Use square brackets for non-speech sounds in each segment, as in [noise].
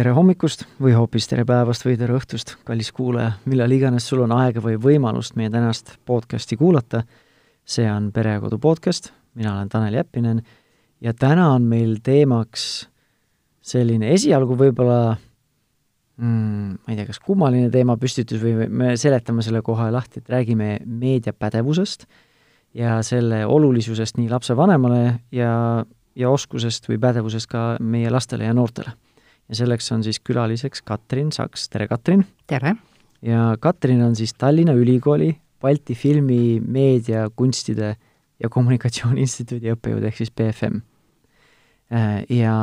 tere hommikust või hoopis tere päevast või tere õhtust, kallis kuulaja, millal iganes sul on aega või võimalust meie tänast podcasti kuulata. see on Pere ja Kodu podcast, mina olen Tanel Jeppinen ja täna on meil teemaks selline esialgu võib-olla mm, ma ei tea, kas kummaline teemapüstitus või me seletame selle kohe lahti, et räägime meediapädevusest ja selle olulisusest nii lapsevanemale ja, ja oskusest või pädevusest ka meie lastele ja noortele ja selleks on siis külaliseks Katrin Saks, tere Katrin! tere! ja Katrin on siis Tallinna Ülikooli Balti filmi, meedia, kunstide ja kommunikatsiooni instituudi õppejõud ehk siis BFM. Äh, ja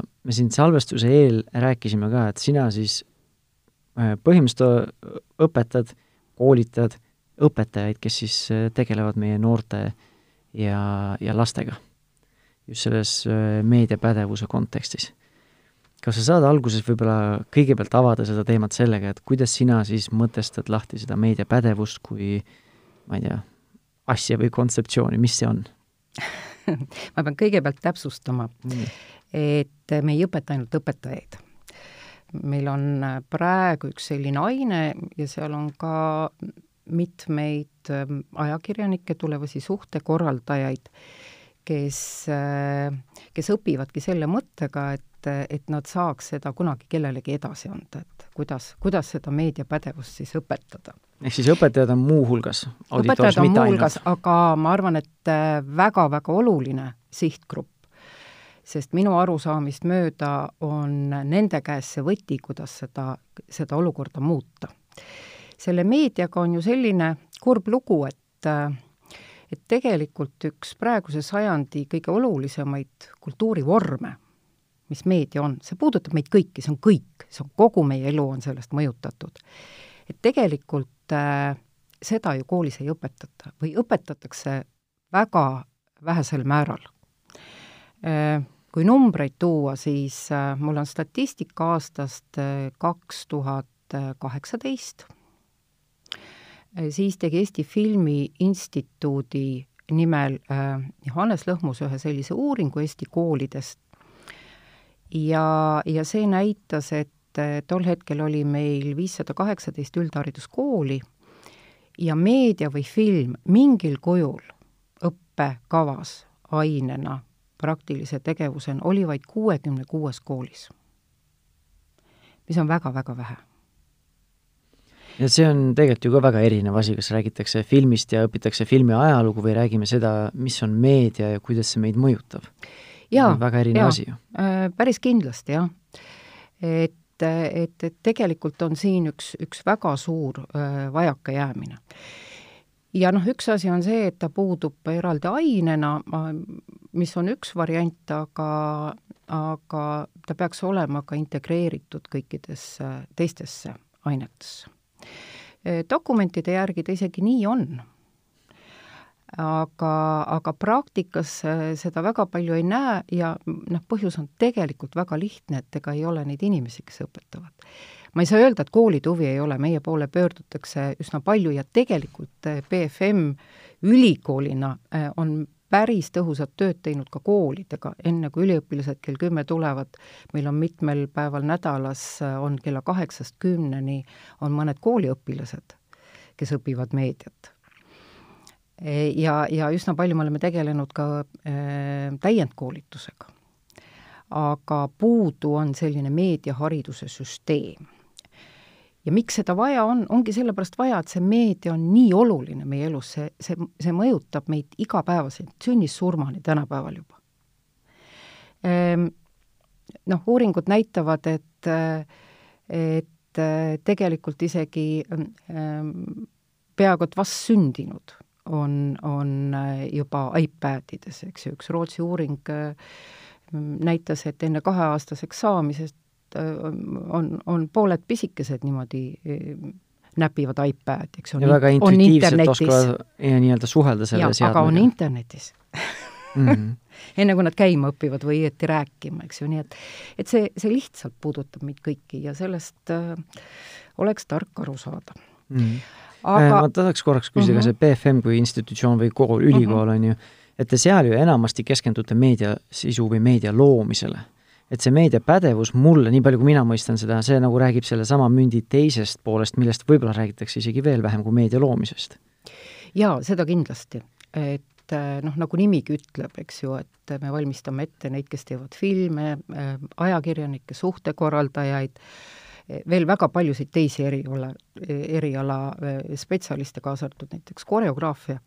me siin salvestuse eel rääkisime ka, et sina siis äh, põhimõtteliselt õpetad, koolitad õpetajaid, kes siis äh, tegelevad meie noorte ja, ja lastega just selles meediapädevuse kontekstis kas sa saad alguses võib-olla kõigepealt avada seda teemat sellega, et kuidas sina siis mõtestad lahti seda meediapädevust kui ma ei tea, asja või kontseptsiooni, mis see on [laughs] ma pean kõigepealt täpsustama mm., et me ei õpeta ainult õpetajaid. meil on praegu üks selline aine ja seal on ka mitmeid ähm, ajakirjanikke, tulevasi suhtekorraldajaid, kes, äh, kes õpivadki selle mõttega, et et, et nad saaks seda kunagi kellelegi edasi anda, et kuidas, kuidas seda meediapädevust siis õpetada. ehk siis õpetajad on muuhulgas õpetajad on muuhulgas, aga ma arvan, et väga-väga äh, oluline sihtgrupp, sest minu arusaamist mööda on nende käes see võti, kuidas seda, seda olukorda muuta. selle meediaga on ju selline kurb lugu, et äh, et tegelikult üks praeguse sajandi kõige olulisemaid kultuurivorme mis meedia on, see puudutab meid kõiki, see on kõik, see on kogu meie elu on sellest mõjutatud. et tegelikult äh, seda ju koolis ei õpetata või õpetatakse väga vähesel määral äh,. Kui numbreid tuua, siis äh, mul on statistika aastast äh, kaks tuhat kaheksateist, äh, siis tegi Eesti Filmi Instituudi nimel äh, Johannes Lõhmus ühe sellise uuringu Eesti koolidest, ja, ja see näitas, et tol hetkel oli meil viissada kaheksateist üldhariduskooli ja meedia või film mingil kujul õppekavas ainena praktilise tegevusena oli vaid kuuekümne kuues koolis, mis on väga-väga vähe. Ja see on tegelikult ju ka väga erinev asi, kas räägitakse filmist ja õpitakse filmi ajalugu või räägime seda, mis on meedia ja kuidas see meid mõjutab jaa, väga erinev asi ju. Äh, päris kindlasti, jah. et, et, et tegelikult on siin üks, üks väga suur äh, vajakajäämine. ja noh, üks asi on see, et ta puudub eraldi ainena, mis on üks variant, aga, aga ta peaks olema ka integreeritud kõikidesse teistesse ainetesse. Äh, dokumentide järgi ta isegi nii on aga, aga praktikas seda väga palju ei näe ja noh, põhjus on tegelikult väga lihtne, et ega ei ole neid inimesi, kes õpetavad. ma ei saa öelda, et koolide huvi ei ole, meie poole pöördutakse üsna palju ja tegelikult BFM ülikoolina eh, on päris tõhusat tööd teinud ka koolidega, enne kui üliõpilased kell kümme tulevad, meil on mitmel päeval nädalas, on kella kaheksast kümneni, on mõned kooliõpilased, kes õpivad meediat ja, ja üsna palju me oleme tegelenud ka äh, täiendkoolitusega. aga puudu on selline meediahariduse süsteem. ja miks seda vaja on, ongi sellepärast vaja, et see meedia on nii oluline meie elus, see, see, see mõjutab meid igapäevaselt, sünnist surmani tänapäeval juba ehm,. Noh, uuringud näitavad, et, et tegelikult isegi ehm, peaaegu et vastsündinud on, on äh, juba iPadides, eks ju, üks Rootsi uuring äh, näitas, et enne kaheaastaseks saamisest äh, on, on pooled pisikesed niimoodi näpivad iPadi, eks ja väga intuitiivselt oskavad ja nii-öelda suhelda selle seadmega. aga on internetis mm. -hmm. [laughs] enne kui nad käima õpivad või õieti rääkima, eks ju, nii et et see, see lihtsalt puudutab meid kõiki ja sellest äh, oleks tark aru saada mm. -hmm aga äh, ma tahaks korraks küsida uh, -huh. kas see BFM kui institutsioon või kool, ülikool uh -huh. on ju, et te seal ju enamasti keskendute meediasisu või meedia loomisele. et see meediapädevus mulle, nii palju kui mina mõistan seda, see nagu räägib sellesama mündi teisest poolest, millest võib-olla räägitakse isegi veel vähem kui meedia loomisest. jaa, seda kindlasti. et äh, noh, nagu nimigi ütleb, eks ju, et me valmistame ette neid, kes teevad filme, äh, ajakirjanikke, suhtekorraldajaid, veel väga paljusid teisi eriala, eriala spetsialiste, kaasa arvatud näiteks koreograafia.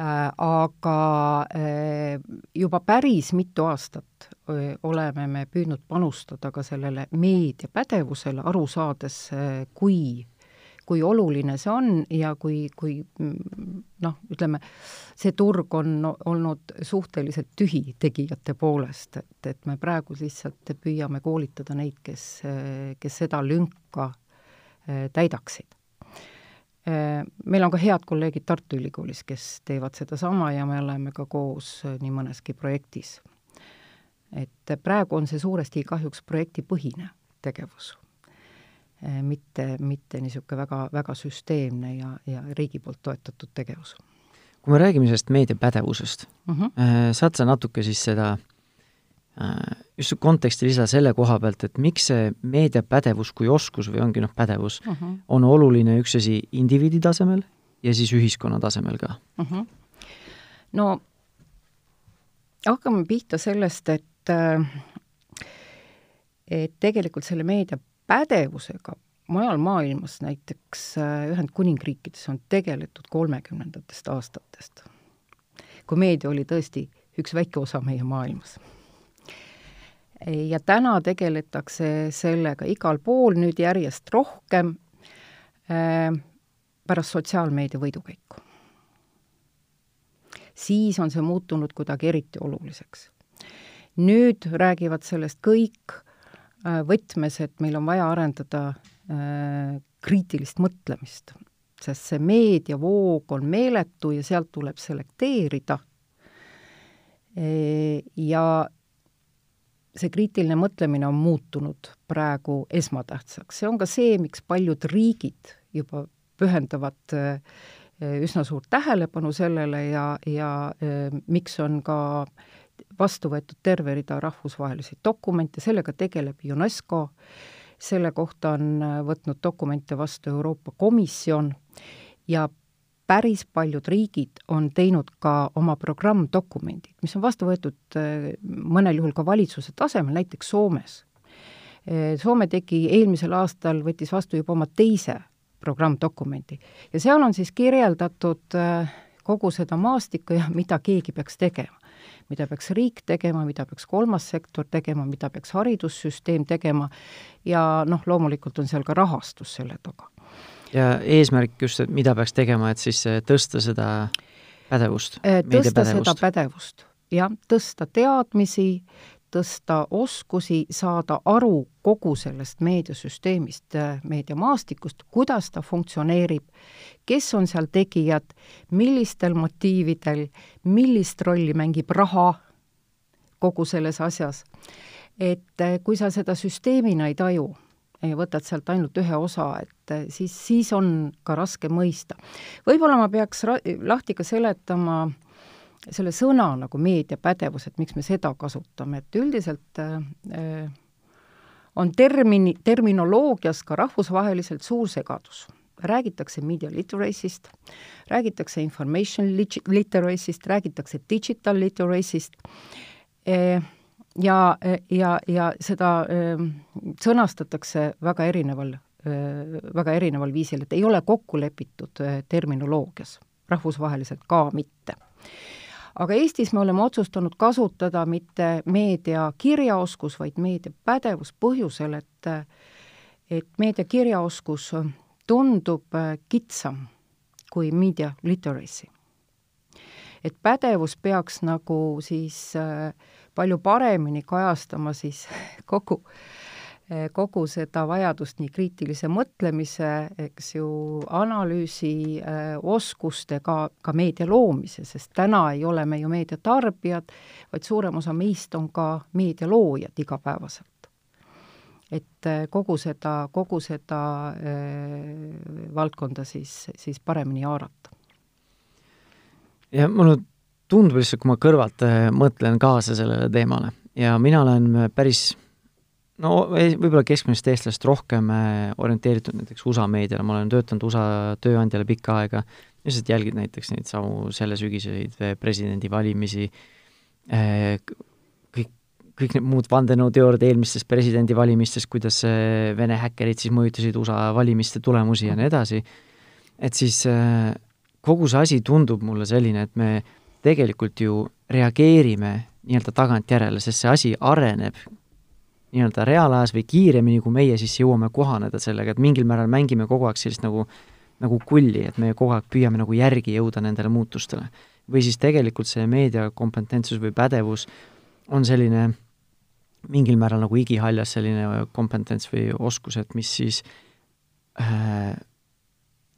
Äh, aga äh, juba päris mitu aastat äh, oleme me püüdnud panustada ka sellele meediapädevusele, aru saades, kui kui oluline see on ja kui, kui noh, ütleme, see turg on olnud suhteliselt tühi tegijate poolest, et, et me praegu lihtsalt püüame koolitada neid, kes, kes seda lünka täidaksid Äh, meil on ka head kolleegid Tartu Ülikoolis, kes teevad sedasama ja me oleme ka koos äh, nii mõneski projektis. et praegu on see suuresti kahjuks projektipõhine tegevus, mitte, mitte niisugune väga, väga süsteemne ja, ja riigi poolt toetatud tegevus. kui me räägime sellest meediapädevusest mhm. -huh. saad sa natuke siis seda Äh, just konteksti lisada selle koha pealt, et miks see meediapädevus kui oskus või ongi noh, pädevus uh, mhm. -huh. on oluline üks asi indiviidi tasemel ja siis ühiskonna tasemel ka uh? Mhm. -huh. no hakkame pihta sellest, et et tegelikult selle meediapädevusega mujal maailmas, näiteks äh, Ühendkuningriikides on tegeletud kolmekümnendatest aastatest, kui meedia oli tõesti üks väike osa meie maailmas ja täna tegeletakse sellega igal pool nüüd järjest rohkem äh, pärast sotsiaalmeedia võidukäiku. siis on see muutunud kuidagi eriti oluliseks. nüüd räägivad sellest kõik võtmes, et meil on vaja arendada äh, kriitilist mõtlemist, sest see meediavoog on meeletu ja sealt tuleb selekteerida. Ja see kriitiline mõtlemine on muutunud praegu esmatähtsaks, see on ka see, miks paljud riigid juba pühendavad äh, üsna suurt tähelepanu sellele ja, ja äh, miks on ka vastu võetud terve rida rahvusvahelisi dokumente, sellega tegeleb UNESCO, selle kohta on äh, võtnud dokumente vastu Euroopa Komisjon ja päris paljud riigid on teinud ka oma programmdokumendid, mis on vastu võetud äh, mõnel juhul ka valitsuse tasemel, näiteks Soomes. Äh, Soome tegi eelmisel aastal, võttis vastu juba oma teise programmdokumendi ja seal on siis kirjeldatud kogu seda maastikku ja [laughs] mida keegi peaks tegema. Mida peaks riik tegema, mida peaks kolmas sektor tegema, mida peaks haridussüsteem tegema. Ja noh, loomulikult on seal ka rahastus selle taga. Ja eesmärk just, et mida peaks tegema, et siis eh, tõsta seda pädevust, äh, tõsta seda pädevust, jah, tõsta teadmisi, tõsta oskusi, saada aru kogu sellest meediasüsteemist, meediamaastikust, kuidas ta funktsioneerib, kes on seal tegijad, millistel motiividel, millist rolli mängib raha kogu selles asjas. et äh, kui sa seda süsteemina ei taju, ja võtad sealt ainult ühe osa, et eh, siis, siis on ka raske mõista. võib-olla ma peaks ra-, lahti ka seletama selle sõna nagu meediapädevus, et miks me seda kasutame, et üldiselt äh, on termini, terminoloogias ka rahvusvaheliselt suur segadus. räägitakse media literacy'st, räägitakse information literacy'st, räägitakse digital literacy'st äh,, ja, ja, ja seda äh, sõnastatakse väga erineval äh,, väga erineval viisil, et ei ole kokku lepitud terminoloogias, rahvusvaheliselt ka mitte. Aga Eestis me oleme otsustanud kasutada mitte meedia kirjaoskus, vaid meediapädevus põhjusel, et et meedia kirjaoskus tundub äh, kitsam kui media literacy. et pädevus peaks nagu siis äh, palju paremini kajastama siis [laughs] kogu, kogu seda vajadust nii kriitilise mõtlemise, eks ju, analüüsi äh,, oskuste, ka, meedia loomise, sest täna ei ole me ju meediatarbijad, vaid suurem osa meist on ka meedialoojad igapäevaselt et kogu seda, kogu seda äh, valdkonda siis, siis paremini haarata. ja mulle tundub lihtsalt, kui ma kõrvalt mõtlen kaasa sellele teemale, ja mina olen päris no võib-olla keskmisest eestlast rohkem orienteeritud näiteks USA meediale, ma olen töötanud USA tööandjale pikka aega, lihtsalt jälgid näiteks neid samu selle sügiseid presidendivalimisi, kõik, kõik need muud vandenõuteooriad eelmistest presidendivalimistest, kuidas Vene häkkerid siis mõjutasid USA valimiste tulemusi ja nii edasi, et siis kogu see asi tundub mulle selline, et me tegelikult ju reageerime nii-öelda tagantjärele, sest see asi areneb nii-öelda reaalajas või kiiremini, kui meie siis jõuame kohaneda sellega, et mingil määral mängime kogu aeg sellist nagu nagu kulli, et me kogu aeg püüame nagu järgi jõuda nendele muutustele. või siis tegelikult see meedia kompetentsus või pädevus on selline mingil määral nagu igihaljas selline kompetents või oskus, et mis siis äh,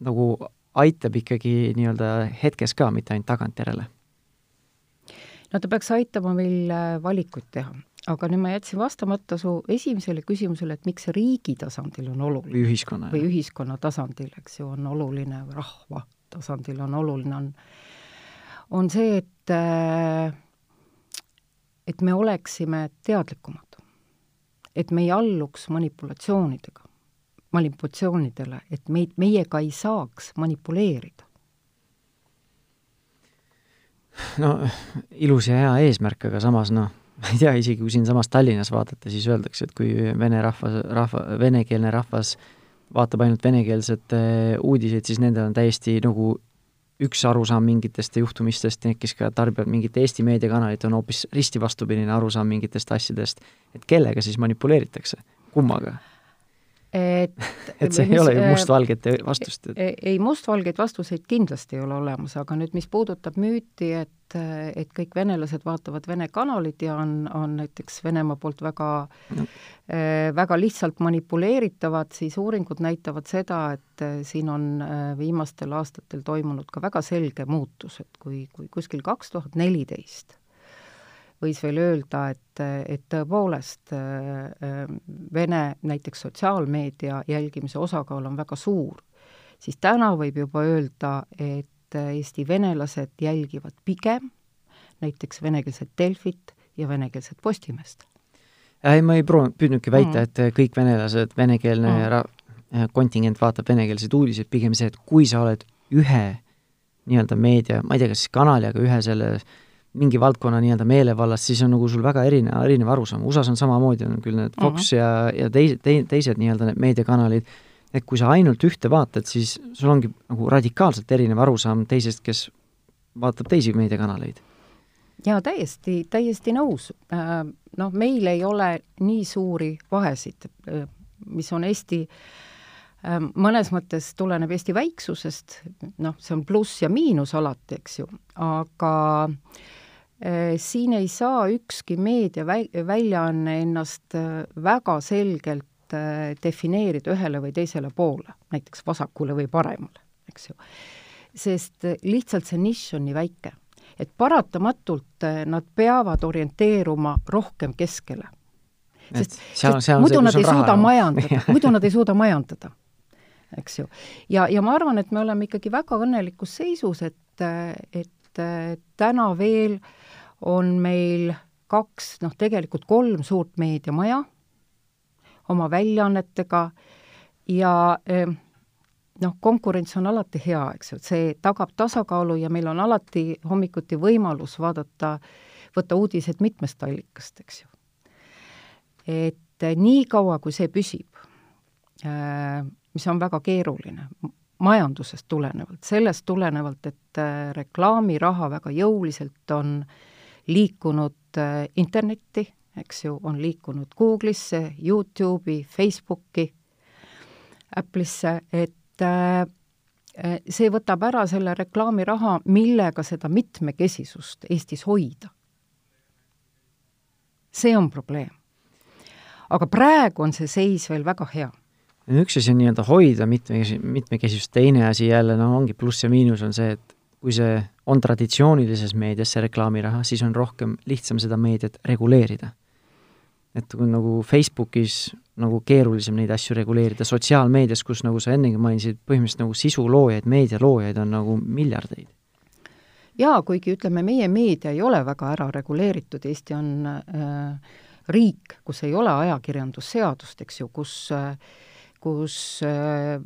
nagu aitab ikkagi nii-öelda hetkes ka, mitte ainult tagantjärele no ta peaks aitama meil äh, valikuid teha. Aga nüüd ma jätsin vastamata su esimesele küsimusele, et miks riigi tasandil on oluline. või ühiskonna. või ühiskonna tasandil, eks ju, on oluline, rahva tasandil on oluline, on, on see, et äh, et me oleksime teadlikumad. et me ei alluks manipulatsioonidega, manipulatsioonidele, et meid, meiega ei saaks manipuleerida no ilus ja hea eesmärk, aga samas noh, ma ei tea, isegi kui siinsamas Tallinnas vaadata, siis öeldakse, et kui vene rahvas, rahva, venekeelne rahvas vaatab ainult venekeelset uudiseid, siis nendel on täiesti nagu üks arusaam mingitest juhtumistest, need, kes ka tarbivad mingit Eesti meediakanalit, on hoopis risti vastupidine arusaam mingitest asjadest. et kellega siis manipuleeritakse, kummaga? Et [laughs] et see ei ole ju mustvalget vastust ei, mustvalgeid vastuseid kindlasti ei ole olemas, aga nüüd, mis puudutab müüti, et, et kõik venelased vaatavad Vene kanalit ja on, on näiteks Venemaa poolt väga no. äh, väga lihtsalt manipuleeritavad, siis uuringud näitavad seda, et äh, siin on äh, viimastel aastatel toimunud ka väga selge muutus, et kui, kui kuskil kaks tuhat neliteist võis veel öelda, et, et tõepoolest äh, Vene näiteks sotsiaalmeedia jälgimise osakaal on väga suur, siis täna võib juba öelda, et Eesti venelased jälgivad pigem näiteks venekeelset Delfit ja venekeelset Postimeest. ei, ma ei proovinud, püüdnudki väita mm., et kõik venelased, venekeelne mm. ra-, kontingent vaatab venekeelseid uudiseid, pigem see, et kui sa oled ühe nii-öelda meedia, ma ei tea, kas kanali, aga ühe selle äh, mingi valdkonna nii-öelda meelevallast, siis on nagu sul väga erinev, erinev arusaam, USA-s on samamoodi, on küll need Fox uh -huh. ja, ja teised, teised nii-öelda need meediakanalid, et kui sa ainult ühte vaatad, siis sul ongi nagu radikaalselt erinev arusaam teisest, kes vaatab teisi meediakanaleid. jaa, täiesti, täiesti nõus. Äh, noh, meil ei ole nii suuri vahesid, äh, mis on Eesti äh, mõnes mõttes tuleneb Eesti väiksusest, noh, see on pluss ja miinus alati, eks ju, aga Äh, siin ei saa ükski meediaväljaanne ennast äh, väga selgelt äh, defineerida ühele või teisele poole, näiteks vasakule või paremale, eks ju. sest lihtsalt see nišš on nii väike, et paratamatult nad peavad orienteeruma rohkem keskele. sest, seal, sest seal muidu nad ei suuda majandada muidu nad ei suuda majandada, eks ju. ja, ja ma arvan, et me oleme ikkagi väga õnnelikus seisus, et, et täna veel äh, on meil kaks, noh tegelikult kolm suurt meediamaja oma väljaannetega ja eh, noh, konkurents on alati hea, eks ju, et see tagab tasakaalu ja meil on alati hommikuti võimalus vaadata, võtta uudised mitmest allikast, eks ju. et eh, niikaua, kui see püsib, eh, mis on väga keeruline, majandusest tulenevalt, sellest tulenevalt, et reklaamiraha väga jõuliselt on äh, liikunud äh, internetti, eks ju, on liikunud Google'isse, Youtube'i, Facebooki, Apple'isse, et äh, äh, see võtab ära selle reklaamiraha, millega seda mitmekesisust Eestis hoida. see on probleem. aga praegu on see seis veel väga hea üks asi on nii-öelda hoida mitmekesi-, mitmekesisust, teine asi jälle, no ongi pluss ja miinus on see, et kui see on traditsioonilises meedias, see reklaamiraha, siis on rohkem lihtsam seda meediat reguleerida. et nagu Facebookis nagu keerulisem neid asju reguleerida, sotsiaalmeedias, kus nagu sa ennegi mainisid, põhimõtteliselt nagu sisuloojaid, meedialoojaid on nagu miljardeid. jaa, kuigi ütleme, meie meedia ei ole väga ära reguleeritud, Eesti on äh, riik, kus ei ole ajakirjandusseadust, eks ju, kus äh, kus äh,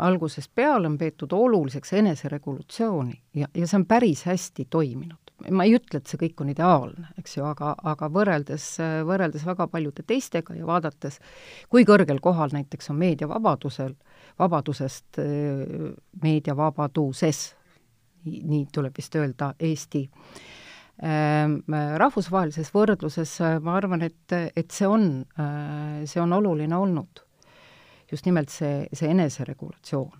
algusest peale on peetud oluliseks eneseregulatsiooni ja, ja see on päris hästi toiminud. ma ei ütle, et see kõik on ideaalne, eks ju, aga, aga võrreldes, võrreldes väga paljude teistega ja vaadates, kui kõrgel kohal näiteks on meediavabadusel, vabadusest, meediavabaduses, nii tuleb vist öelda, Eesti ähm, rahvusvahelises võrdluses ma arvan, et, et see on, see on oluline olnud just nimelt see, see eneseregulatsioon.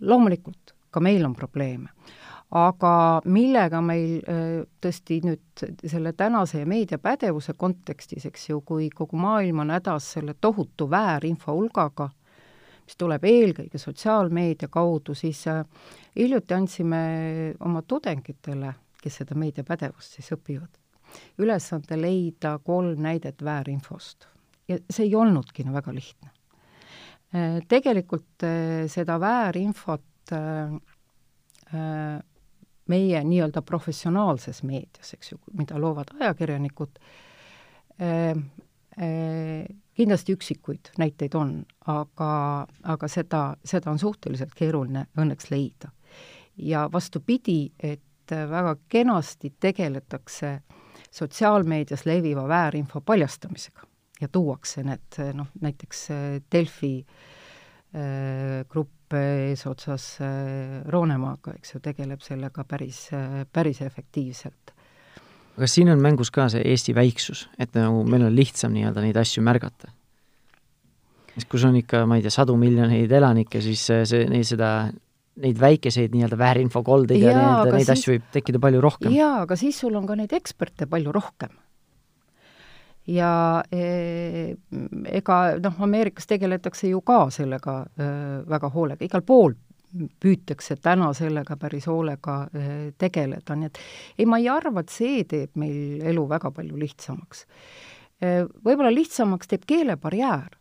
loomulikult, ka meil on probleeme. aga millega meil tõesti nüüd selle tänase meediapädevuse kontekstis, eks ju, kui kogu maailm on hädas selle tohutu väärinfo hulgaga, mis tuleb eelkõige sotsiaalmeedia kaudu, siis hiljuti andsime oma tudengitele, kes seda meediapädevust siis õpivad, ülesande leida kolm näidet väärinfost. ja see ei olnudki no väga lihtne tegelikult äh, seda väärinfot äh, meie nii-öelda professionaalses meedias, eks ju, mida loovad ajakirjanikud, kindlasti üksikuid näiteid on, aga, aga seda, seda on suhteliselt keeruline õnneks leida. ja vastupidi, et väga kenasti tegeletakse sotsiaalmeedias leviva väärinfo paljastamisega ja tuuakse need noh, näiteks äh, Delfi äh, grupp eesotsas äh, Roonemaaga, eks ju, tegeleb sellega päris, päris efektiivselt. aga siin on mängus ka see Eesti väiksus, et nagu meil on lihtsam nii-öelda neid asju märgata? sest kui sul on ikka, ma ei tea, sadu miljoneid elanikke, siis see, neid seda, neid väikeseid nii-öelda väärinfokoldeid ja, ja neid, neid siis, asju võib tekkida palju rohkem. jaa, aga siis sul on ka neid eksperte palju rohkem ja e, ega noh, Ameerikas tegeletakse ju ka sellega e, väga hoolega, igal pool püütakse täna sellega päris hoolega e, tegeleda, nii et ei, ma ei arva, et see teeb meil elu väga palju lihtsamaks. Võib-olla lihtsamaks teeb keelebarjäär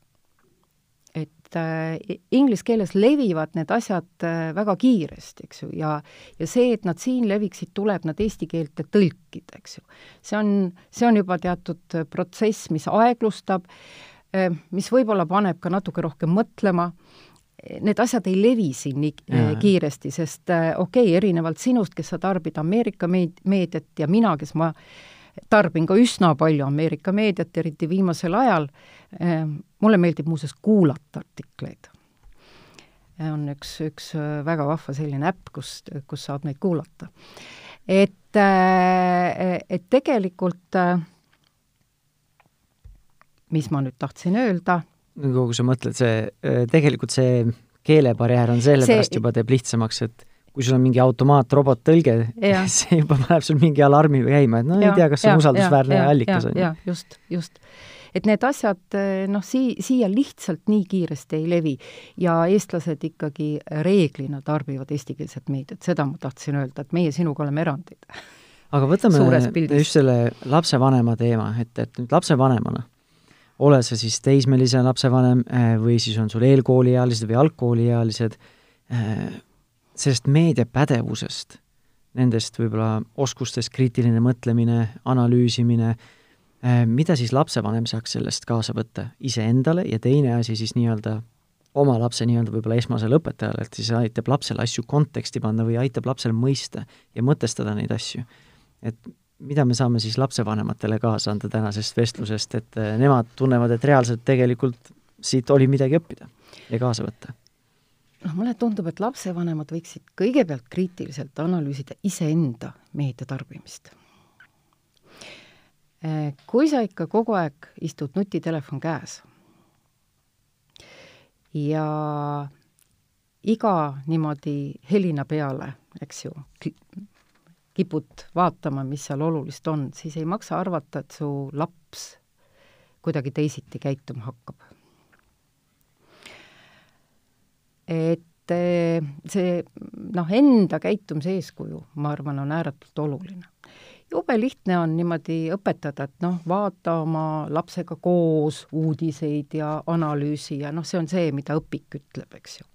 et äh, inglise keeles levivad need asjad äh, väga kiiresti, eks ju, ja ja see, et nad siin leviksid, tuleb nad eesti keelde tõlkida, eks ju. see on, see on juba teatud protsess, mis aeglustab, äh, mis võib-olla paneb ka natuke rohkem mõtlema, need asjad ei levi siin nii ja. kiiresti, sest okei okay,, erinevalt sinust, kes sa tarbid Ameerika meed-, meediat ja mina, kes ma tarbin ka üsna palju Ameerika meediat, eriti viimasel ajal, mulle meeldib muuseas kuulata artikleid. on üks, üks äh, väga vahva selline äpp, kus, kus saab neid kuulata. et, äh, et tegelikult äh, mis ma nüüd tahtsin öelda? nagu sa mõtled, see, tegelikult see keelebarjäär on sellepärast see... juba teeb lihtsamaks, et kui sul on mingi automaatrobottõlge, [laughs] see juba paneb sul mingi alarmi käima, et no ja, ei tea, kas see on usaldusväärne allikas, on ju. just, just et need asjad noh, sii-, siia lihtsalt nii kiiresti ei levi ja eestlased ikkagi reeglina tarbivad eestikeelset meediat, seda ma tahtsin öelda, et meie sinuga oleme erandid. aga võtame just selle lapsevanema teema, et, et nüüd lapsevanemana, ole sa siis teismelise lapsevanem eh, või siis on sul eelkooliealised või algkooliealised, eh, sellest meediapädevusest, nendest võib-olla oskustest, kriitiline mõtlemine, analüüsimine, Äh, mida siis lapsevanem saaks sellest kaasa võtta iseendale ja teine asi siis nii-öelda oma lapse nii-öelda võib-olla esmasele õpetajale, et siis aitab lapsele asju konteksti panna või aitab lapsel mõista ja mõtestada neid asju. et mida me saame siis lapsevanematele kaasa anda tänasest vestlusest, et äh, nemad tunnevad, et reaalselt tegelikult siit oli midagi õppida ja kaasa võtta? Noh, mulle tundub, et lapsevanemad võiksid kõigepealt kriitiliselt analüüsida iseenda meediatarbimist Äh, kui sa ikka kogu aeg istud nutitelefon käes ja iga niimoodi helina peale, eks ju, kipud vaatama, mis seal olulist on, siis ei maksa arvata, et su laps kuidagi teisiti käituma hakkab. Et äh, see noh, enda käitumise eeskuju, ma arvan, on ääretult oluline jube lihtne on niimoodi õpetada, et noh, vaata oma lapsega koos uudiseid ja analüüsi ja noh, see on see, mida õpik ütleb, eks ju.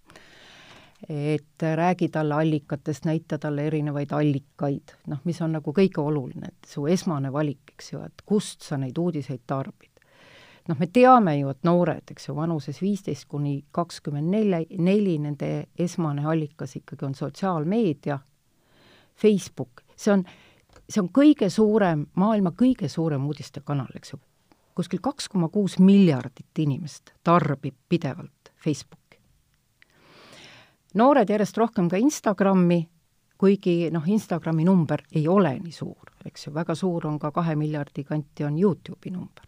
et räägi talle allikatest, näita talle erinevaid allikaid, noh, mis on nagu kõige oluline, et su esmane valik, eks ju, et kust sa neid uudiseid tarbid. Noh, me teame ju, et noored, eks ju, vanuses viisteist kuni kakskümmend neli, neli, nende esmane allikas ikkagi on sotsiaalmeedia, Facebook, see on, see on kõige suurem, maailma kõige suurem uudistekanal, eks ju. kuskil kaks koma kuus miljardit inimest tarbib pidevalt Facebooki noored järjest rohkem ka Instagrami, kuigi noh, Instagrami number ei ole nii suur, eks ju, väga suur on ka kahe miljardi kanti on Youtube'i number.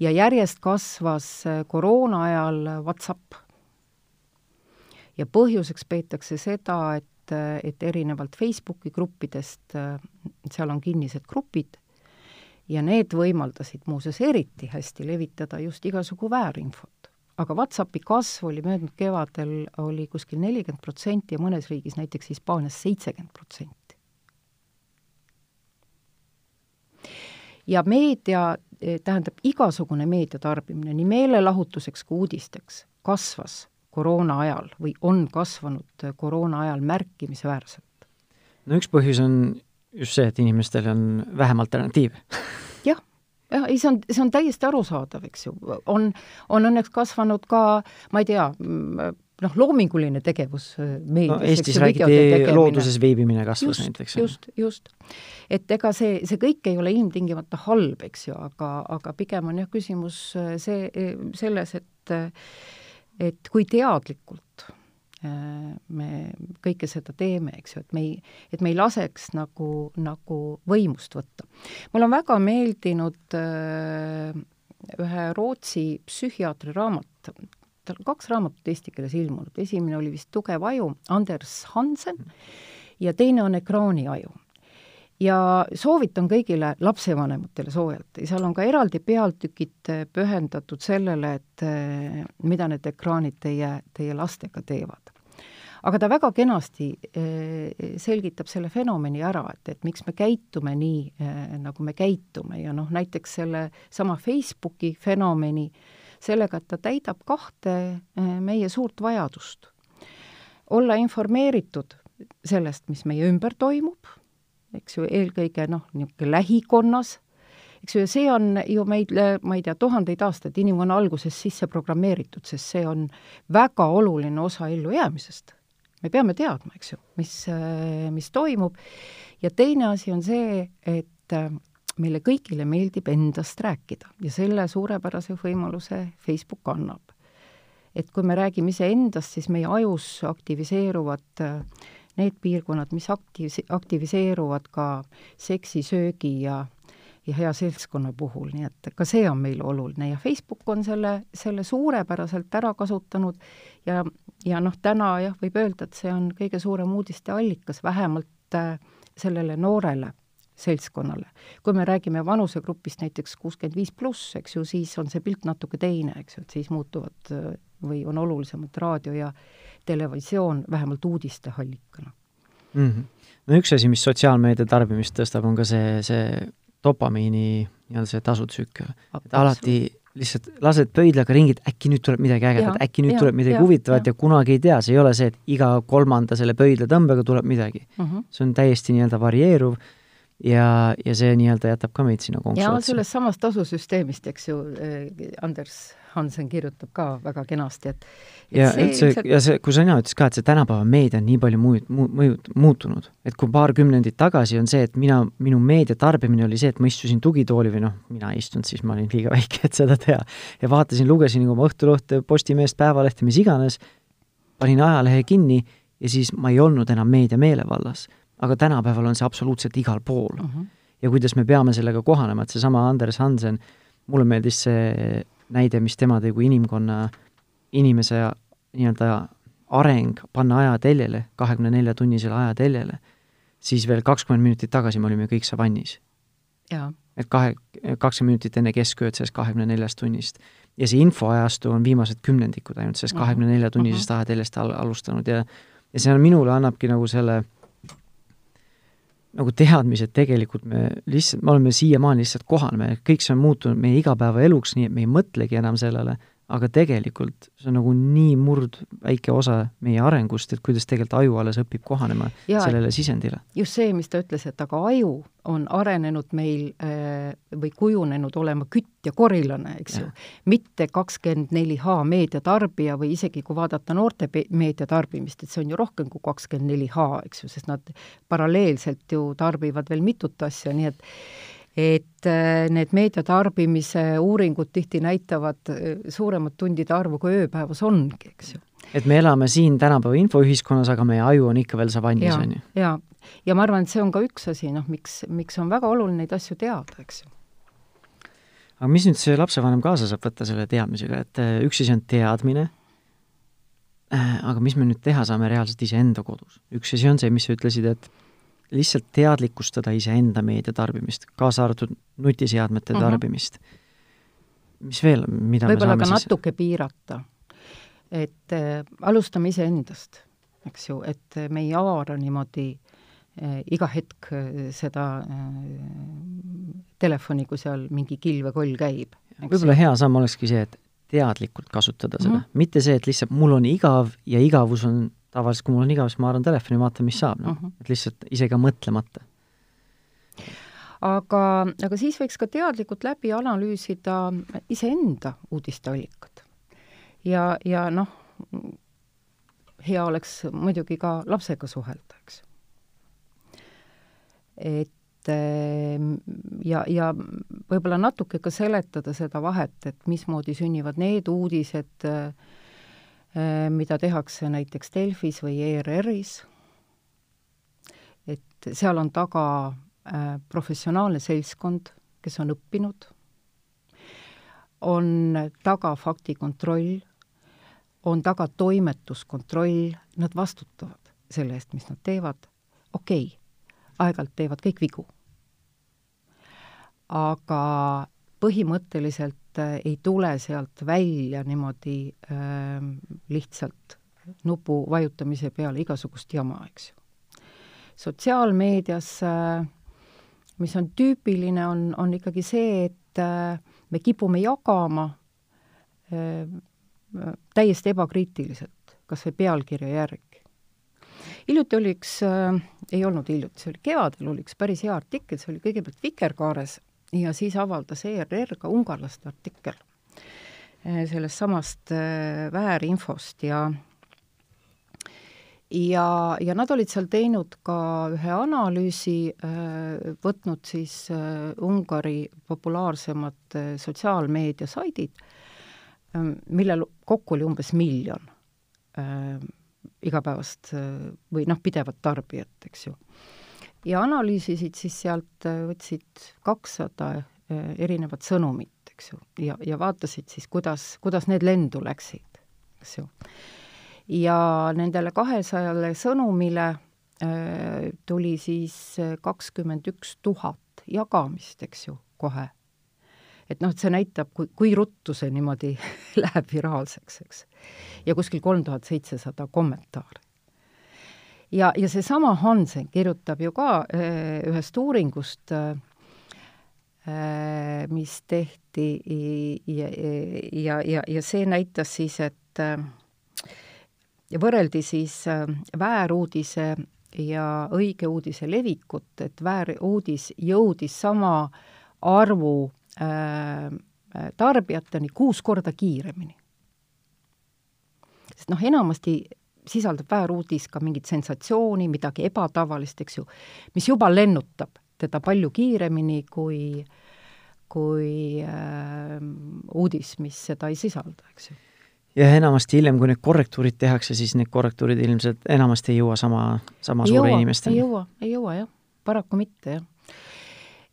Ja järjest kasvas äh, koroona ajal Whatsapp. ja põhjuseks peetakse seda, et, äh, et erinevalt Facebooki gruppidest, äh, seal on kinnised grupid, ja need võimaldasid muuseas eriti hästi levitada just igasugu väärinfot aga Whatsappi kasv oli möödunud kevadel, oli kuskil nelikümmend protsenti ja mõnes riigis, näiteks Hispaanias seitsekümmend protsenti. Ja meedia, eh, tähendab igasugune meedia tarbimine nii meelelahutuseks kui uudisteks kasvas koroona ajal või on kasvanud koroona ajal märkimisväärselt. no üks põhjus on just see, et inimestel on vähem alternatiive [laughs] jah, ei, see on, see on täiesti arusaadav, eks ju, on, on õnneks kasvanud ka, ma ei tea, noh, loominguline tegevus äh, meedias no,. Eestis räägiti looduses veebimine kasvas just, näiteks. just, just. et ega see, see kõik ei ole ilmtingimata halb, eks ju, aga, aga pigem on jah küsimus äh, see, selles, et et kui teadlikult me kõike seda teeme, eks ju, et me ei, et me ei laseks nagu, nagu võimust võtta. mulle on väga meeldinud äh, ühe Rootsi psühhiaatri raamat, tal on kaks raamatut eesti keeles ilmunud, esimene oli vist Tugev aju, Anders Hansen, ja teine on Ekraaniaju ja soovitan kõigile lapsevanematele soojalt, seal on ka eraldi pealtükid pühendatud sellele, et eh, mida need ekraanid teie, teie lastega teevad. aga ta väga kenasti eh, selgitab selle fenomeni ära, et, et miks me käitume nii, eh, nagu me käitume. Ja noh, näiteks selle sama Facebooki fenomeni, sellega, et ta täidab kahte meie suurt vajadust. olla informeeritud sellest, mis meie ümber toimub eks ju, eelkõige noh, niisugune lähikonnas, eks ju, ja see on ju meile, ma ei tea, tuhandeid aastaid inimkonna alguses sisse programmeeritud, sest see on väga oluline osa ellujäämisest. me peame teadma, eks ju, mis, mis toimub, ja teine asi on see, et meile kõigile meeldib endast rääkida ja selle suurepärase võimaluse Facebook annab. et kui me räägime iseendast, siis meie ajus aktiviseeruvad äh, need piirkonnad, mis aktiivs-, aktiviseeruvad ka seksi, söögi ja ja hea seltskonna puhul, nii et ka see on meile oluline ja Facebook on selle, selle suurepäraselt ära kasutanud ja, ja noh, täna jah, võib öelda, et see on kõige suurem uudisteallikas, vähemalt äh, sellele noorele seltskonnale. kui me räägime vanusegrupist näiteks kuuskümmend viis pluss, eks ju, siis on see pilt natuke teine, eks ju, et siis muutuvad äh, või on olulisemad raadio ja televisioon vähemalt uudisteallikana mm. -hmm. no üks asi, mis sotsiaalmeedia tarbimist tõstab, on ka see, see dopamiini nii-öelda see tasutsükkel. et alati lihtsalt lased pöidlaga ringi, et äkki nüüd tuleb midagi ägedat, äkki nüüd ja, tuleb midagi ja, huvitavat ja. ja kunagi ei tea, see ei ole see, et iga kolmanda selle pöidlatõmbega tuleb midagi mm. -hmm. see on täiesti nii-öelda varieeruv ja, ja see nii-öelda jätab ka meid sinna konksu otsa. ja sellest samast tasusüsteemist, eks ju, eh, Anders Hansen kirjutab ka väga kenasti, et, et ja üldse ilmselt... ja see, kui sina ütlesid ka, et see tänapäeva meedia on nii palju muud, mu-, mõjud, muutunud, et kui paar kümnendit tagasi on see, et mina, minu meedia tarbimine oli see, et ma istusin tugitooli või noh, mina ei istunud, siis ma olin liiga [laughs] väike, et seda teha, ja vaatasin, lugesin oma Õhtulehte, Postimeest, Päevalehte, mis iganes, panin ajalehe kinni ja siis ma ei olnud enam meedia meelevallas. Aga tänapäeval on see absoluutselt igal pool uh. -huh. ja kuidas me peame sellega kohanema, et seesama Anders Hansen, mulle meeldis see näide, mis tema tõi, kui inimkonna, inimese nii-öelda areng panna ajateljele, kahekümne nelja tunnisele ajateljele, siis veel kakskümmend minutit tagasi me olime kõik savannis. et kahe, kakskümmend minutit enne keskööd sellest kahekümne neljast tunnist. ja see infoajastu on viimased kümnendikud ainult sellest kahekümne nelja tunnisest ajateljest al-, alustanud ja ja see on, minule annabki nagu selle nagu teadmise, et tegelikult me lihtsalt, me oleme siiamaani lihtsalt kohaneme, kõik see on muutunud meie igapäevaeluks, nii et me ei mõtlegi enam sellele, aga tegelikult see on nagu nii murdväike osa meie arengust, et kuidas tegelikult aju alles õpib kohanema ja, sellele sisendile. just see, mis ta ütles, et aga aju on arenenud meil äh, või kujunenud olema kütt ja korilane, eks ja. ju. mitte kakskümmend neli H meediatarbija või isegi kui vaadata noorte meediatarbimist, et see on ju rohkem kui kakskümmend neli H, eks ju, sest nad paralleelselt ju tarbivad veel mitut asja, nii et et äh, need meediatarbimise uuringud tihti näitavad äh, suuremat tundide arvu, kui ööpäevas ongi, eks ju. et me elame siin tänapäeva infoühiskonnas, aga meie aju on ikka veel savannis, on ju? jaa, ja ma arvan, et see on ka üks asi, noh, miks, miks on väga oluline neid asju teada, eks ju. aga mis nüüd see lapsevanem kaasa saab võtta selle teadmisega, et äh, üks asi on teadmine, aga mis me nüüd teha saame reaalselt iseenda kodus? üks asi on see, mis sa ütlesid, et lihtsalt teadlikustada iseenda meediatarbimist, kaasa arvatud nutiseadmete mm -hmm. tarbimist. mis veel, mida võib-olla ka siis... natuke piirata. et äh, alustame iseendast, eks ju, et me ei haara niimoodi äh, iga hetk äh, seda äh, telefoni, kui seal mingi kilvekoll käib. võib-olla hea samm olekski see, et teadlikult kasutada seda mm, -hmm. mitte see, et lihtsalt mul on igav ja igavus on tavaliselt, kui mul on igav, siis ma haaran telefoni, vaatan, mis saab, noh uh -huh., et lihtsalt isegi mõtlemata. aga, aga siis võiks ka teadlikult läbi analüüsida iseenda uudisteallikad. ja, ja noh, hea oleks muidugi ka lapsega suhelda, eks. et ja, ja võib-olla natuke ka seletada seda vahet, et mismoodi sünnivad need uudised Äh, mida tehakse näiteks Delfis või ERR-is, et seal on taga äh, professionaalne seltskond, kes on õppinud, on taga faktikontroll, on taga toimetuskontroll, nad vastutavad selle eest, mis nad teevad, okei okay,, aeg-ajalt teevad kõik vigu. aga põhimõtteliselt äh, ei tule sealt välja niimoodi äh, lihtsalt nupu vajutamise peale igasugust jama, eks ju. sotsiaalmeedias äh,, mis on tüüpiline, on, on ikkagi see, et äh, me kipume jagama äh, täiesti ebakriitiliselt, kas või pealkirja järgi. hiljuti oli üks äh,, ei olnud hiljuti, see oli kevadel, oli üks päris hea artikkel, see oli kõigepealt Vikerkaares ja siis avaldas ERR ka ungarlaste artikkel eh, sellest samast eh, väärinfost ja ja, ja nad olid seal teinud ka ühe analüüsi, eh, võtnud siis Ungari populaarsemad sotsiaalmeediasaidid, millel kokku oli umbes miljon igapäevast või noh, pidevat tarbijat, eks ju ja analüüsisid siis sealt, äh, võtsid kakssada äh, erinevat sõnumit, eks ju, ja, ja vaatasid siis, kuidas, kuidas need lendu läksid, eks ju. ja nendele kahesajale sõnumile äh, tuli siis kakskümmend üks tuhat jagamist, eks ju, kohe. et noh, et see näitab, kui, kui ruttu see niimoodi [laughs] läheb viraalseks, eks. ja kuskil kolm tuhat seitsesada kommentaari ja, ja seesama Hansen kirjutab ju ka äh, ühest uuringust, äh, äh, mis tehti ja, ja, ja, ja see näitas siis, et ja võrreldi siis vääruudise ja õige uudise levikut, et vääruudis jõudis sama arvu äh, tarbijateni kuus korda kiiremini. sest noh, enamasti sisaldab vääruudis ka mingit sensatsiooni, midagi ebatavalist, eks ju, mis juba lennutab teda palju kiiremini kui, kui äh, uudis, mis seda ei sisalda, eks ju ja enamasti hiljem, kui need korrektuurid tehakse, siis need korrektuurid ilmselt enamasti ei jõua sama, sama ei suure jõua, inimesteni. ei jõua, ei jõua jah, paraku mitte jah.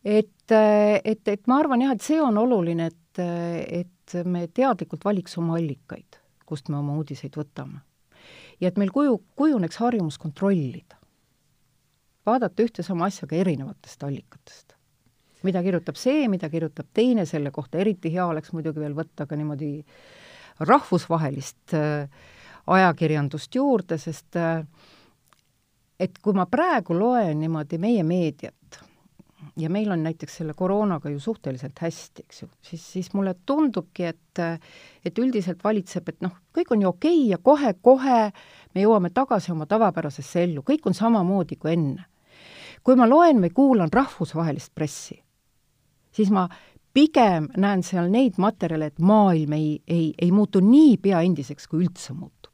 et, et, et ma arvan jah, et see on oluline, et, et me teadlikult valiks oma allikaid, kust me oma uudiseid võtame ja et meil kuju, kujuneks harjumus kontrollida. vaadata ühte sama asja ka erinevatest allikatest. mida kirjutab see, mida kirjutab teine selle kohta, eriti hea oleks muidugi veel võtta ka niimoodi rahvusvahelist äh, ajakirjandust juurde, sest äh, et kui ma praegu loen niimoodi meie meediat, ja meil on näiteks selle koroonaga ju suhteliselt hästi, eks ju, siis, siis mulle tundubki, et et üldiselt valitseb, et noh, kõik on ju okei okay ja kohe-kohe me jõuame tagasi oma tavapärasesse ellu, kõik on samamoodi kui enne. kui ma loen või kuulan rahvusvahelist pressi, siis ma pigem näen seal neid materjale, et maailm ei, ei, ei muutu niipea endiseks, kui üldse muutub.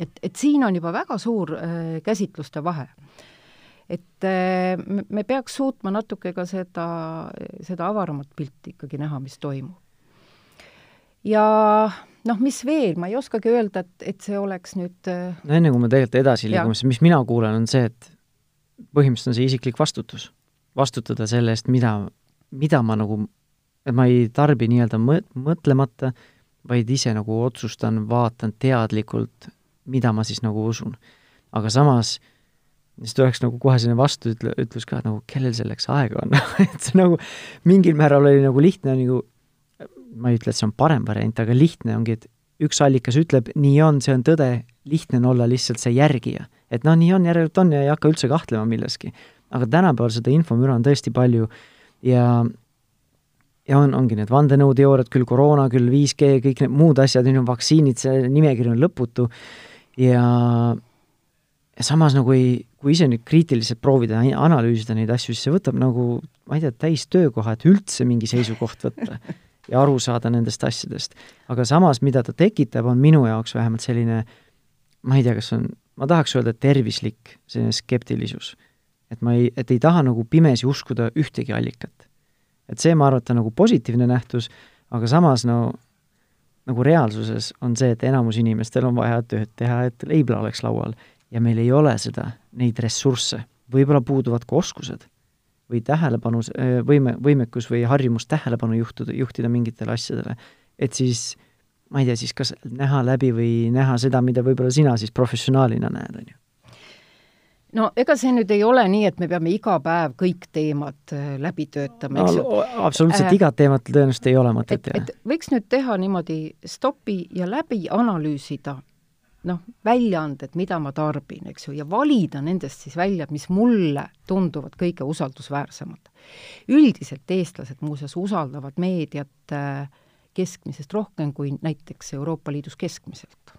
et, et siin on juba väga suur äh, käsitluste vahe et äh, me peaks suutma natuke ka seda, seda avaramat pilti ikkagi näha, mis toimub. ja noh, mis veel, ma ei oskagi öelda, et, et see oleks nüüd äh, no enne, kui me tegelikult edasi liigume, siis mis mina kuulen, on see, et põhimõtteliselt on see isiklik vastutus. vastutada selle eest, mida, mida ma nagu, et ma ei tarbi nii-öelda mõ-, mõtlemata, vaid ise nagu otsustan, vaatan teadlikult, mida ma siis nagu usun. aga samas äh, siis tuleks nagu kohe selline vastuütle-, ütlus ka, et nagu kellel selleks aega on [laughs] et see nagu mingil määral oli nagu lihtne nagu, ma ei ütle, et see on parem variant, aga lihtne ongi, et üks allikas ütleb, nii on, see on tõde, lihtne on olla lihtsalt see järgija. et noh, nii on, järelikult on ja ei hakka üldse kahtlema milleski. aga tänapäeval seda infomüra on tõesti palju ja ja on, ongi need vandenõuteooriad, küll koroona, küll 5G, kõik need muud asjad, on ju, vaktsiinid, see nimekiri on lõputu ja ja samas nagu ei, kui ise nüüd kriitiliselt proovida analüüsida neid asju, siis see võtab nagu, ma ei tea, täis töökoha, et üldse mingi seisukoht võtta [laughs] ja aru saada nendest asjadest. aga samas, mida ta tekitab, on minu jaoks vähemalt selline, ma ei tea, kas on, ma tahaks öelda tervislik selline skeptilisus. et ma ei, et ei taha nagu pimesi uskuda ühtegi allikat. et see, ma arvan, et on nagu positiivne nähtus, aga samas no nagu reaalsuses on see, et enamus inimestel on vaja tööd teha, et leibla oleks laual ja meil ei ole seda, neid ressursse, võib-olla puuduvad ka oskused või tähelepanu, võime, võimekus või harjumus tähelepanu juhtuda, juhtida mingitele asjadele, et siis ma ei tea, siis kas näha läbi või näha seda, mida võib-olla sina siis professionaalina näed, on ju? no ega see nüüd ei ole nii, et me peame iga päev kõik teemad läbi töötama, eks ju no,. absoluutselt äh, igat teemat tõenäoliselt ei ole mõtet teha. võiks nüüd teha niimoodi stopi ja läbi analüüsida noh, väljaanded, mida ma tarbin, eks ju, ja valida nendest siis välja, mis mulle tunduvad kõige usaldusväärsemad. üldiselt eestlased muuseas usaldavad meediat äh, keskmisest rohkem kui näiteks Euroopa Liidus keskmiselt.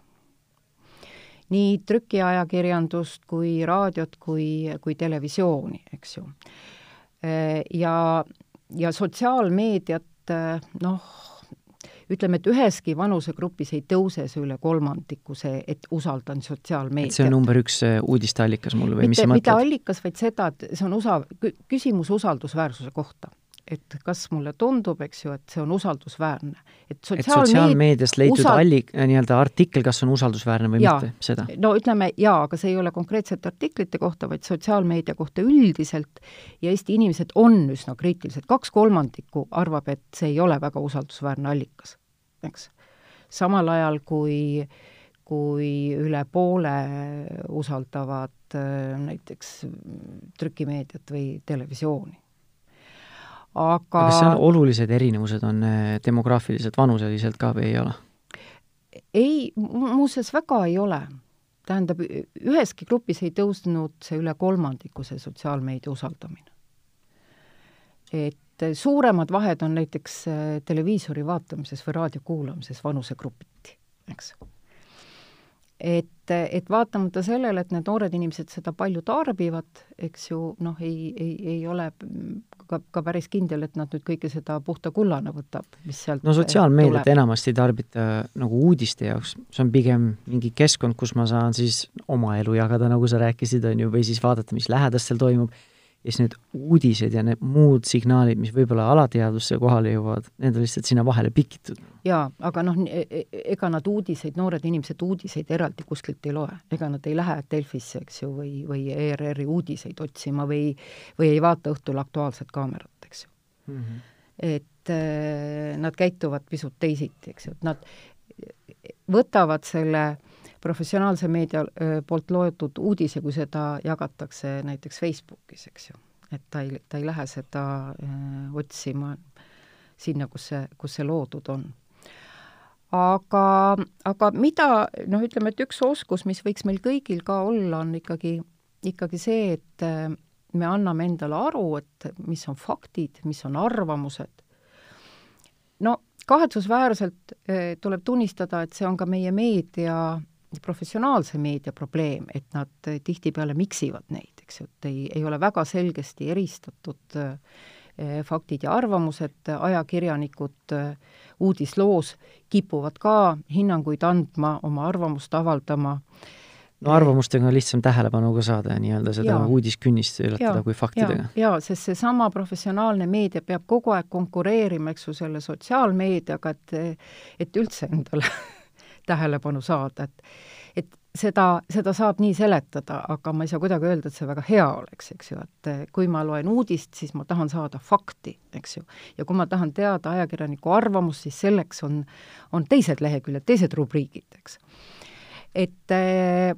nii trükiajakirjandust kui raadiot kui, kui televisiooni, eks ju. Äh, ja, ja sotsiaalmeediat äh, noh, ütleme, et üheski vanusegrupis ei tõuse see üle kolmandiku, see, et usaldan sotsiaalmeediat. see on number üks uudisteallikas mul või mitte, mis sa mõtled? mitte allikas, vaid seda, et see on usa-, küsimus usaldusväärsuse kohta et kas mulle tundub, eks ju, et see on usaldusväärne. et sotsiaalmeediast leitud usal... allik-, nii-öelda artikkel, kas on usaldusväärne või ja, mitte, seda? no ütleme jaa, aga see ei ole konkreetsete artiklite kohta, vaid sotsiaalmeedia kohta üldiselt ja Eesti inimesed on üsna kriitilised, kaks kolmandikku arvab, et see ei ole väga usaldusväärne allikas, eks. samal ajal kui kui üle poole usaldavad äh, näiteks trükimeediat või televisiooni aga kas seal olulised erinevused on eh, demograafiliselt, vanuseliselt ka või ei ole? ei, muuseas väga ei ole. tähendab, üheski grupis ei tõusnud see üle kolmandiku, see sotsiaalmeedia usaldamine. et suuremad vahed on näiteks eh, televiisori vaatamises või raadio kuulamises vanusegrupiti, eks et, et vaatamata sellele, et need noored inimesed seda palju tarbivad, eks ju, noh, ei, ei, ei ole ka, ka päris kindel, et nad nüüd kõike seda puhta kullana võtab, mis sealt no sotsiaalmeediat enamasti tarbita nagu uudiste jaoks, see on pigem mingi keskkond, kus ma saan siis oma elu jagada, nagu sa rääkisid, on ju, või siis vaadata, mis lähedastel toimub ja siis need uudised ja need muud signaalid, mis võib-olla alateadvusse kohale jõuavad, need on lihtsalt sinna vahele pikitud. jaa, aga noh, e-, e-, ega nad uudiseid, noored inimesed uudiseid eraldi kuskilt ei loe, ega nad ei lähe Delfisse, eks ju, või, või ERR-i uudiseid otsima või või ei vaata õhtul Aktuaalset kaamerat, eks ju mm. -hmm. et äh, nad käituvad pisut teisiti, eks ju, et nad võtavad selle professionaalse meedia poolt loetud uudise, kui seda jagatakse näiteks Facebookis, eks ju. et ta ei, ta ei lähe seda otsima sinna, kus see, kus see loodud on. aga, aga mida, noh, ütleme, et üks oskus, mis võiks meil kõigil ka olla, on ikkagi, ikkagi see, et me anname endale aru, et mis on faktid, mis on arvamused. no kahetsusväärselt tuleb tunnistada, et see on ka meie meedia, professionaalse meedia probleem, et nad eh, tihtipeale miksivad neid, eks ju, et ei, ei ole väga selgesti eristatud äh, faktid ja arvamused, ajakirjanikud uudisloos kipuvad ka hinnanguid andma, oma arvamust avaldama no arvamustega on lihtsam tähelepanu ka saada ja nii-öelda seda ja. uudiskünnist ületada kui faktidega. jaa, sest seesama professionaalne meedia peab kogu aeg konkureerima, eks ju, selle sotsiaalmeediaga, et et üldse endale [laughs] tähelepanu saada, et et seda, seda saab nii seletada, aga ma ei saa kuidagi öelda, et see väga hea oleks, eks ju, et kui ma loen uudist, siis ma tahan saada fakti, eks ju. ja kui ma tahan teada ajakirjaniku arvamust, siis selleks on, on teised leheküljed, teised rubriigid, eks et äh,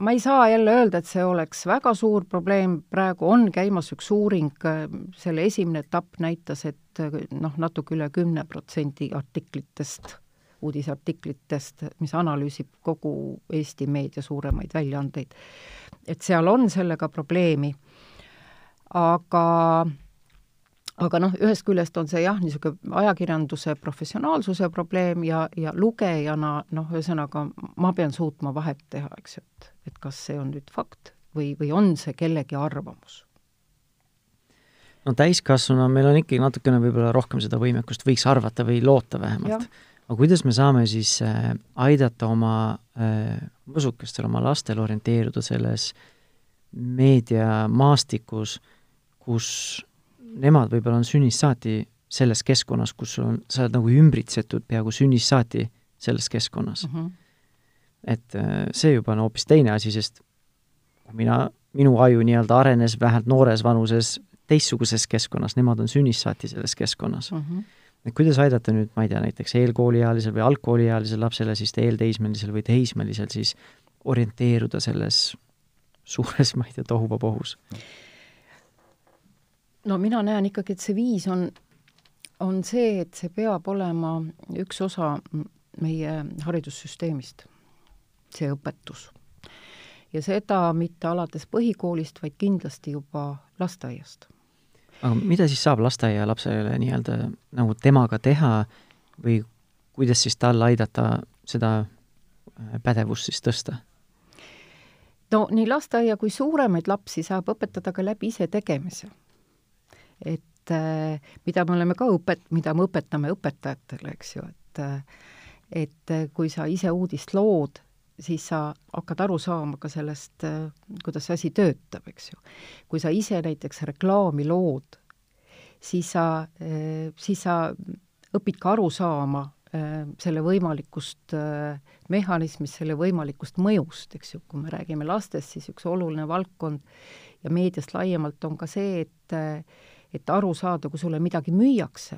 ma ei saa jälle öelda, et see oleks väga suur probleem, praegu on käimas üks uuring, selle esimene etapp näitas, et noh, natuke üle kümne protsendi artiklitest, uudisartiklitest, mis analüüsib kogu Eesti meedia suuremaid väljaandeid, et seal on sellega probleemi, aga aga noh, ühest küljest on see jah, niisugune ajakirjanduse professionaalsuse probleem ja, ja lugejana noh, ühesõnaga ma pean suutma vahet teha, eks ju, et, et kas see on nüüd fakt või, või on see kellegi arvamus. no täiskasvanuna meil on ikkagi natukene võib-olla rohkem seda võimekust, võiks arvata või loota vähemalt. Aga kuidas me saame siis äh, aidata oma äh, võsukestel, oma lastel orienteeruda selles meediamaastikus, kus nemad võib-olla on sünnist saati selles keskkonnas, kus on, sa oled nagu ümbritsetud peaaegu sünnist saati selles keskkonnas mm. -hmm. et äh, see juba on hoopis teine asi, sest mina, minu aju nii-öelda arenes vähemalt noores vanuses teistsuguses keskkonnas, nemad on sünnist saati selles keskkonnas mm. -hmm. Et kuidas aidata nüüd, ma ei tea, näiteks eelkooliealisel või algkooliealisel lapsele, siis eelteismelisel või teismelisel siis orienteeruda selles suures, [laughs] ma ei tea, tohuvabohus? no mina näen ikkagi, et see viis on, on see, et see peab olema üks osa meie haridussüsteemist, see õpetus. ja seda mitte alates põhikoolist, vaid kindlasti juba lasteaiast. Aga mida siis saab lasteaialapsele nii-öelda nagu temaga teha või kuidas siis tal aidata seda äh, pädevust siis tõsta? no nii lasteaia kui suuremaid lapsi saab õpetada ka läbi isetegemise et äh, mida me oleme ka õpet-, mida me õpetame õpetajatele, eks ju, et äh, et äh, kui sa ise uudist lood, siis sa hakkad aru saama ka sellest, kuidas see asi töötab, eks ju. kui sa ise näiteks reklaami lood, siis sa, siis sa õpid ka aru saama selle võimalikust mehhanismist, selle võimalikust mõjust, eks ju, kui me räägime lastest, siis üks oluline valdkond ja meediast laiemalt on ka see, et et aru saada, kui sulle midagi müüakse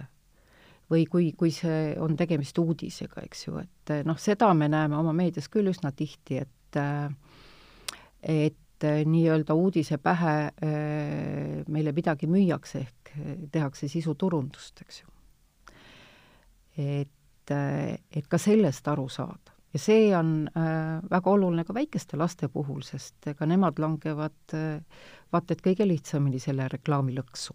või kui, kui see on tegemist uudisega, eks ju, et noh, seda me näeme oma meedias küll üsna tihti, et et nii-öelda uudise pähe meile midagi müüakse, ehk tehakse sisuturundust, eks ju. et, et ka sellest aru saada. ja see on väga oluline ka väikeste laste puhul, sest ega nemad langevad vaata et kõige lihtsamini selle reklaami lõksu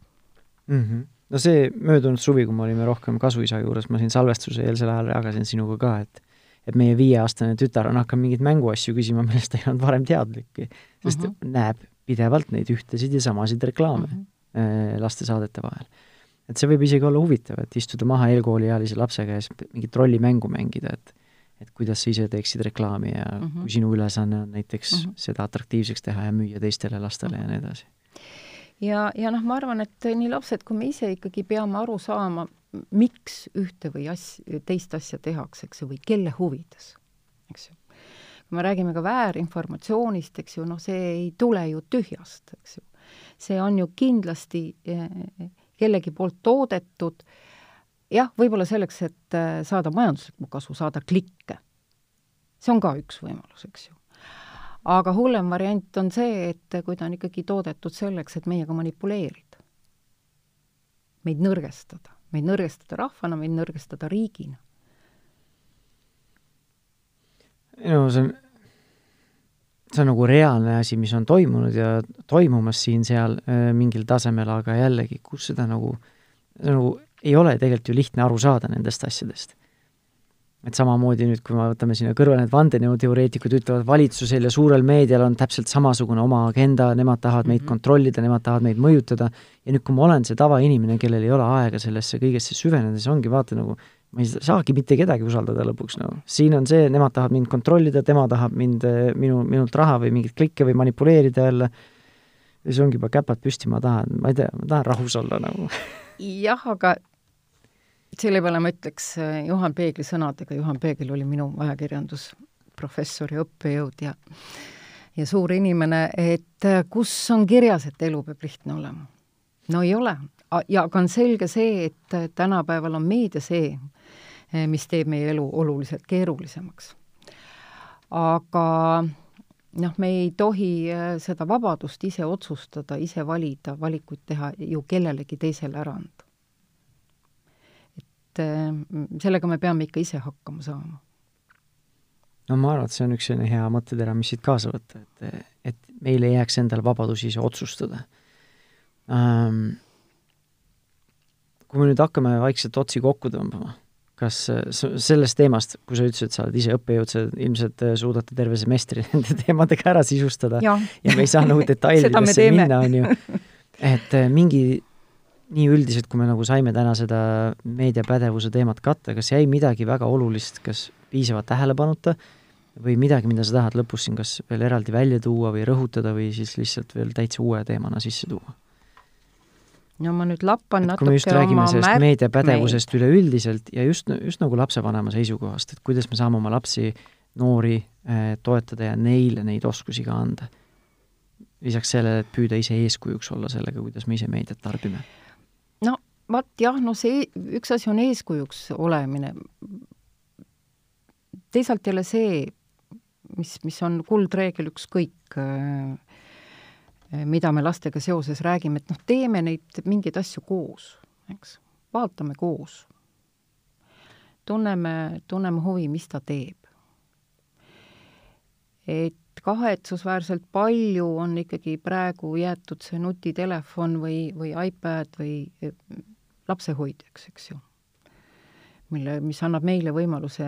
mm. -hmm. No see möödunud suvi, kui me olime rohkem kasuisa juures, ma siin salvestuse eelsel ajal jagasin sinuga ka, et et meie viieaastane tütar on hakanud mingeid mänguasju küsima, millest ta ei olnud varem teadlikki, sest mm -hmm. näeb pidevalt neid ühtesid ja samasid reklaame mm -hmm. lastesaadete vahel. et see võib isegi olla huvitav, et istuda maha eelkooliealise lapsega ja siis mingit rollimängu mängida, et et kuidas sa ise teeksid reklaami ja mm -hmm. kui sinu ülesanne on näiteks mm -hmm. seda atraktiivseks teha ja müüa teistele lastele mm -hmm. ja nii edasi ja, ja noh, ma arvan, et nii lapsed kui me ise ikkagi peame aru saama, miks ühte või as-, teist asja tehakse, eks ju, või kelle huvides, eks ju. kui me räägime ka väärinformatsioonist, eks ju, noh, see ei tule ju tühjast, eks ju. see on ju kindlasti eh, kellegi poolt toodetud, jah, võib-olla selleks, et eh, saada majanduslikku kasu, saada klikke. see on ka üks võimalus, eks ju aga hullem variant on see, et kui ta on ikkagi toodetud selleks, et meiega manipuleerida. meid nõrgestada, meid nõrgestada rahvana, meid nõrgestada riigina. no see on, see on nagu reaalne asi, mis on toimunud ja toimumas siin-seal äh, mingil tasemel, aga jällegi, kus seda nagu, nagu ei ole tegelikult ju lihtne aru saada nendest asjadest. Et samamoodi nüüd, kui me võtame sinna kõrvale need vandenõuteoreetikud, ütlevad, valitsusel ja suurel meedial on täpselt samasugune oma agenda, nemad tahavad meid -hmm. kontrollida, nemad tahavad meid mõjutada, ja nüüd, kui ma olen see tavainimene, kellel ei ole aega sellesse kõigesse süveneda, siis ongi vaata nagu ma ei saagi mitte kedagi usaldada lõpuks, no siin on see, nemad tahavad mind kontrollida, tema tahab mind, minu, minult raha või mingeid klikke või manipuleerida jälle, ja siis ongi juba käpad püsti, ma tahan, ma ei tea, ma tahan rahus olla nagu. jah, aga selle peale ma ütleks eh, Juhan Peegli sõnadega, Juhan Peegel oli minu ajakirjandusprofessor ja õppejõud ja ja suur inimene, et eh, kus on kirjas, et elu peab lihtne olema? no ei ole. ja aga on selge see, et eh, tänapäeval on meedia see, mis teeb meie elu oluliselt keerulisemaks. aga noh, me ei tohi seda vabadust ise otsustada, ise valida, valikuid teha ju kellelegi teisele ära anda. Et eh, sellega me peame ikka ise hakkama saama. no ma arvan, et see on üks selline hea mõttetera, mis siit kaasa võtta, et, et meil ei jääks endal vabadus ise otsustada um,. kui me nüüd hakkame vaikselt otsi kokku tõmbama kas sellest teemast, kui sa ütlesid, et sa oled ise õppejõud, sa ilmselt äh, suudate terve semestri [laughs] nende teemadega ära sisustada ja, ja me ei saa nagu [laughs] detailidesse minna, on ju. [laughs] et äh, mingi, nii üldiselt, kui me nagu saime täna seda meediapädevuse teemat katta, kas jäi midagi väga olulist, kas piisavalt tähelepanuta või midagi, mida sa tahad lõpus siin kas veel eraldi välja tuua või rõhutada või siis lihtsalt veel täitsa uue teemana sisse tuua? no ma nüüd lappan natuke kui me just räägime sellest meediapädevusest üleüldiselt ja just, just nagu lapsevanema seisukohast, et kuidas me saame oma lapsi, noori eh, toetada ja neile neid oskusi ka anda. lisaks sellele, et püüda ise eeskujuks olla sellega, kuidas me ise meediat tarbime. No vot jah, no see, üks asi on eeskujuks olemine, teisalt jälle see, mis, mis on kuldreegel ükskõik äh, mida me lastega seoses räägime, et noh, teeme neid mingeid asju koos, eks, vaatame koos. tunneme, tunneme huvi, mis ta teeb. et kahetsusväärselt palju on ikkagi praegu jäetud see nutitelefon või, või iPad või eh, lapsehoidjaks, eks ju. mille, mis annab meile võimaluse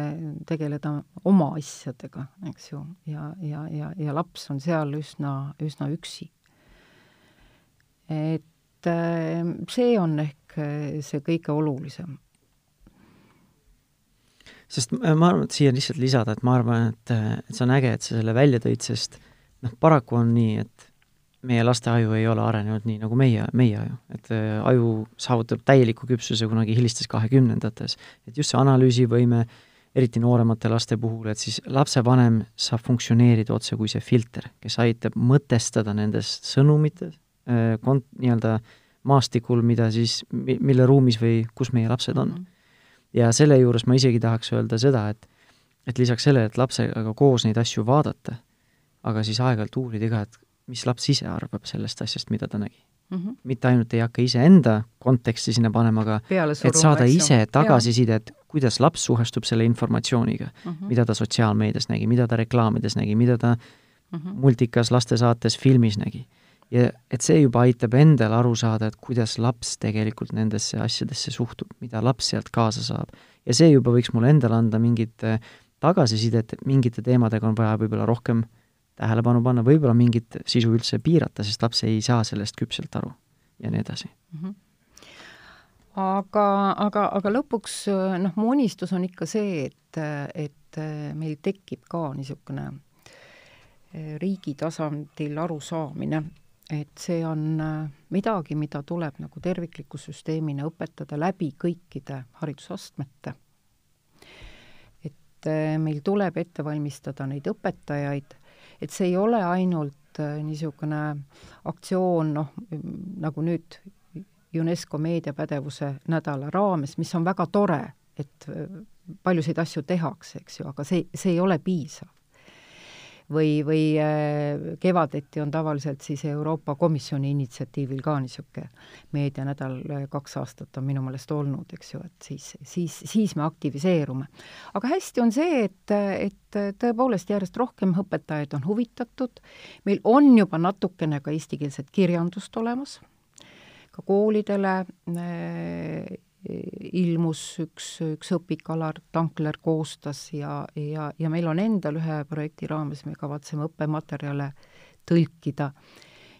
tegeleda oma asjadega, eks ju, ja, ja, ja, ja laps on seal üsna, üsna üksi et äh, see on ehk äh, see kõige olulisem. Sest ma arvan, et siia lihtsalt lisada, et ma arvan, et, et see on äge, et sa selle välja tõid, sest noh, paraku on nii, et meie laste aju ei ole arenenud nii nagu meie, meie aju. et äh, aju saavutab täieliku küpsuse kunagi hilistes kahekümnendates. et just see analüüsivõime, eriti nooremate laste puhul, et siis lapsevanem saab funktsioneerida otse kui see filter, kes aitab mõtestada nendest sõnumitest, Äh, kont-, nii-öelda maastikul, mida siis, mille ruumis või kus meie lapsed on. Mhm. Ja selle juures ma isegi tahaks öelda seda, et et lisaks sellele, et lapsega koos neid asju vaadata, aga siis aeg-ajalt uurida ka, et mis laps ise arvab sellest asjast, mida ta nägi mm. -hmm. mitte ainult ei hakka iseenda konteksti sinna panema, aga et saada ise tagasisidet, kuidas laps suhestub selle informatsiooniga mm, -hmm. mida ta sotsiaalmeedias nägi, mida ta reklaamides nägi, mida ta mm -hmm. multikas, lastesaates, filmis nägi ja et see juba aitab endal aru saada, et kuidas laps tegelikult nendesse asjadesse suhtub, mida laps sealt kaasa saab. ja see juba võiks mulle endale anda mingit äh, tagasisidet, et mingite teemadega on vaja võib-olla rohkem tähelepanu panna, võib-olla mingit sisu üldse piirata, sest laps ei saa sellest küpselt aru ja nii edasi mm. -hmm aga, aga, aga lõpuks noh, mu unistus on ikka see, et, et meil tekib ka niisugune äh, riigi tasandil arusaamine et see on äh, midagi, mida tuleb nagu tervikliku süsteemina õpetada läbi kõikide haridusastmete. et äh, meil tuleb ette valmistada neid õpetajaid, et see ei ole ainult äh, niisugune aktsioon, noh, nagu nüüd UNESCO meediapädevuse nädala raames, mis on väga tore, et paljusid asju tehakse, eks ju, aga see, see ei ole piisav või, või äh, kevadeti on tavaliselt siis Euroopa Komisjoni initsiatiivil ka niisugune meedianädal, äh, kaks aastat on minu meelest olnud, eks ju, et siis, siis, siis me aktiviseerume. aga hästi on see, et, et tõepoolest järjest rohkem õpetajaid on huvitatud, meil on juba natukene ka eestikeelset kirjandust olemas, ka koolidele äh, ilmus üks, üks õpik Alar Tankler koostas ja, ja, ja meil on endal ühe projekti raames, me kavatseme õppematerjale tõlkida.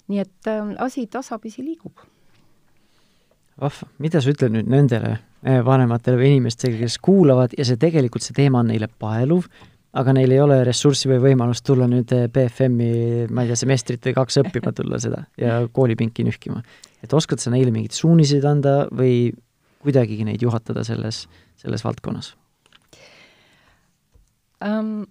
nii et äh, asi tasapisi liigub. vahva, mida sa ütled nüüd nendele äh, vanematele või inimestele, kes kuulavad ja see tegelikult, see teema on neile paeluv, aga neil ei ole ressurssi või võimalust tulla nüüd äh, BFM-i, ma ei tea, semestrit või kaks õppima tulla seda ja koolipinki nühkima. et oskad sa neile mingeid suuniseid anda või kuidagigi neid juhatada selles, selles valdkonnas um,?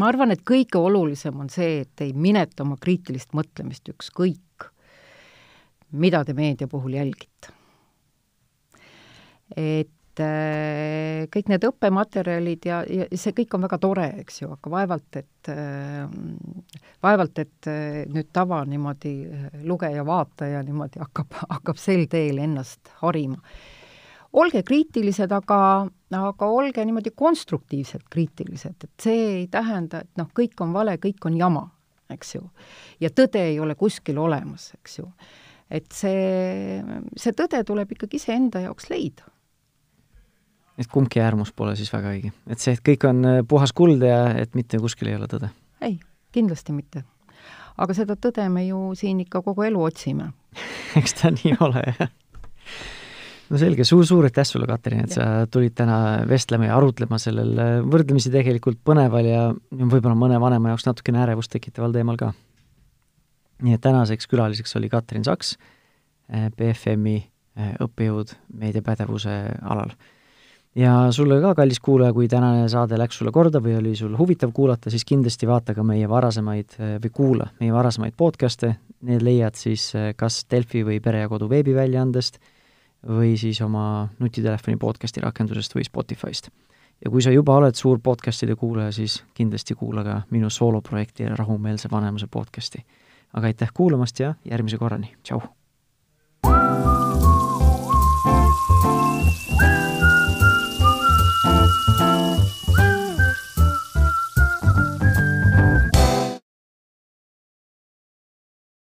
ma arvan, et kõige olulisem on see, et ei mineta oma kriitilist mõtlemist ükskõik, mida te meedia puhul jälgite. et äh, kõik need õppematerjalid ja, ja see kõik on väga tore, eks ju, aga vaevalt, et äh, vaevalt, et äh, nüüd tava niimoodi lugeja-vaataja niimoodi hakkab, hakkab sel teel ennast harima. olge kriitilised, aga, aga olge niimoodi konstruktiivselt kriitilised, et see ei tähenda, et noh, kõik on vale, kõik on jama, eks ju. ja tõde ei ole kuskil olemas, eks ju. et see, see tõde tuleb ikkagi iseenda jaoks leida et kumbki äärmus pole siis väga õige. et see, et kõik on äh, puhas kuld ja et mitte kuskil ei ole tõde? ei, kindlasti mitte. aga seda tõde me ju siin ikka kogu elu otsime [laughs] eks ta nii ole, jah. no selge suur,, suur-suur aitäh sulle, Katrin, et ja. sa tulid täna vestlema ja arutlema sellel äh, võrdlemisi tegelikult põneval ja võib-olla mõne vanema jaoks natukene ärevust tekitaval teemal ka. nii et tänaseks külaliseks oli Katrin Saks, äh, BFM-i õppejõud meediapädevuse alal ja sulle ka, kallis kuulaja, kui tänane saade läks sulle korda või oli sul huvitav kuulata, siis kindlasti vaata ka meie varasemaid või kuula meie varasemaid podcast'e, need leiad siis eh, kas Delfi või Pere ja Kodu veebiväljaandest või siis oma nutitelefoni podcast'i rakendusest või Spotify'st. ja kui sa juba oled suur podcast'ide kuulaja, siis kindlasti kuula ka minu sooloprojekti Rahumeelse vanemuse podcast'i. aga aitäh kuulamast ja järgmise korrani, tšau!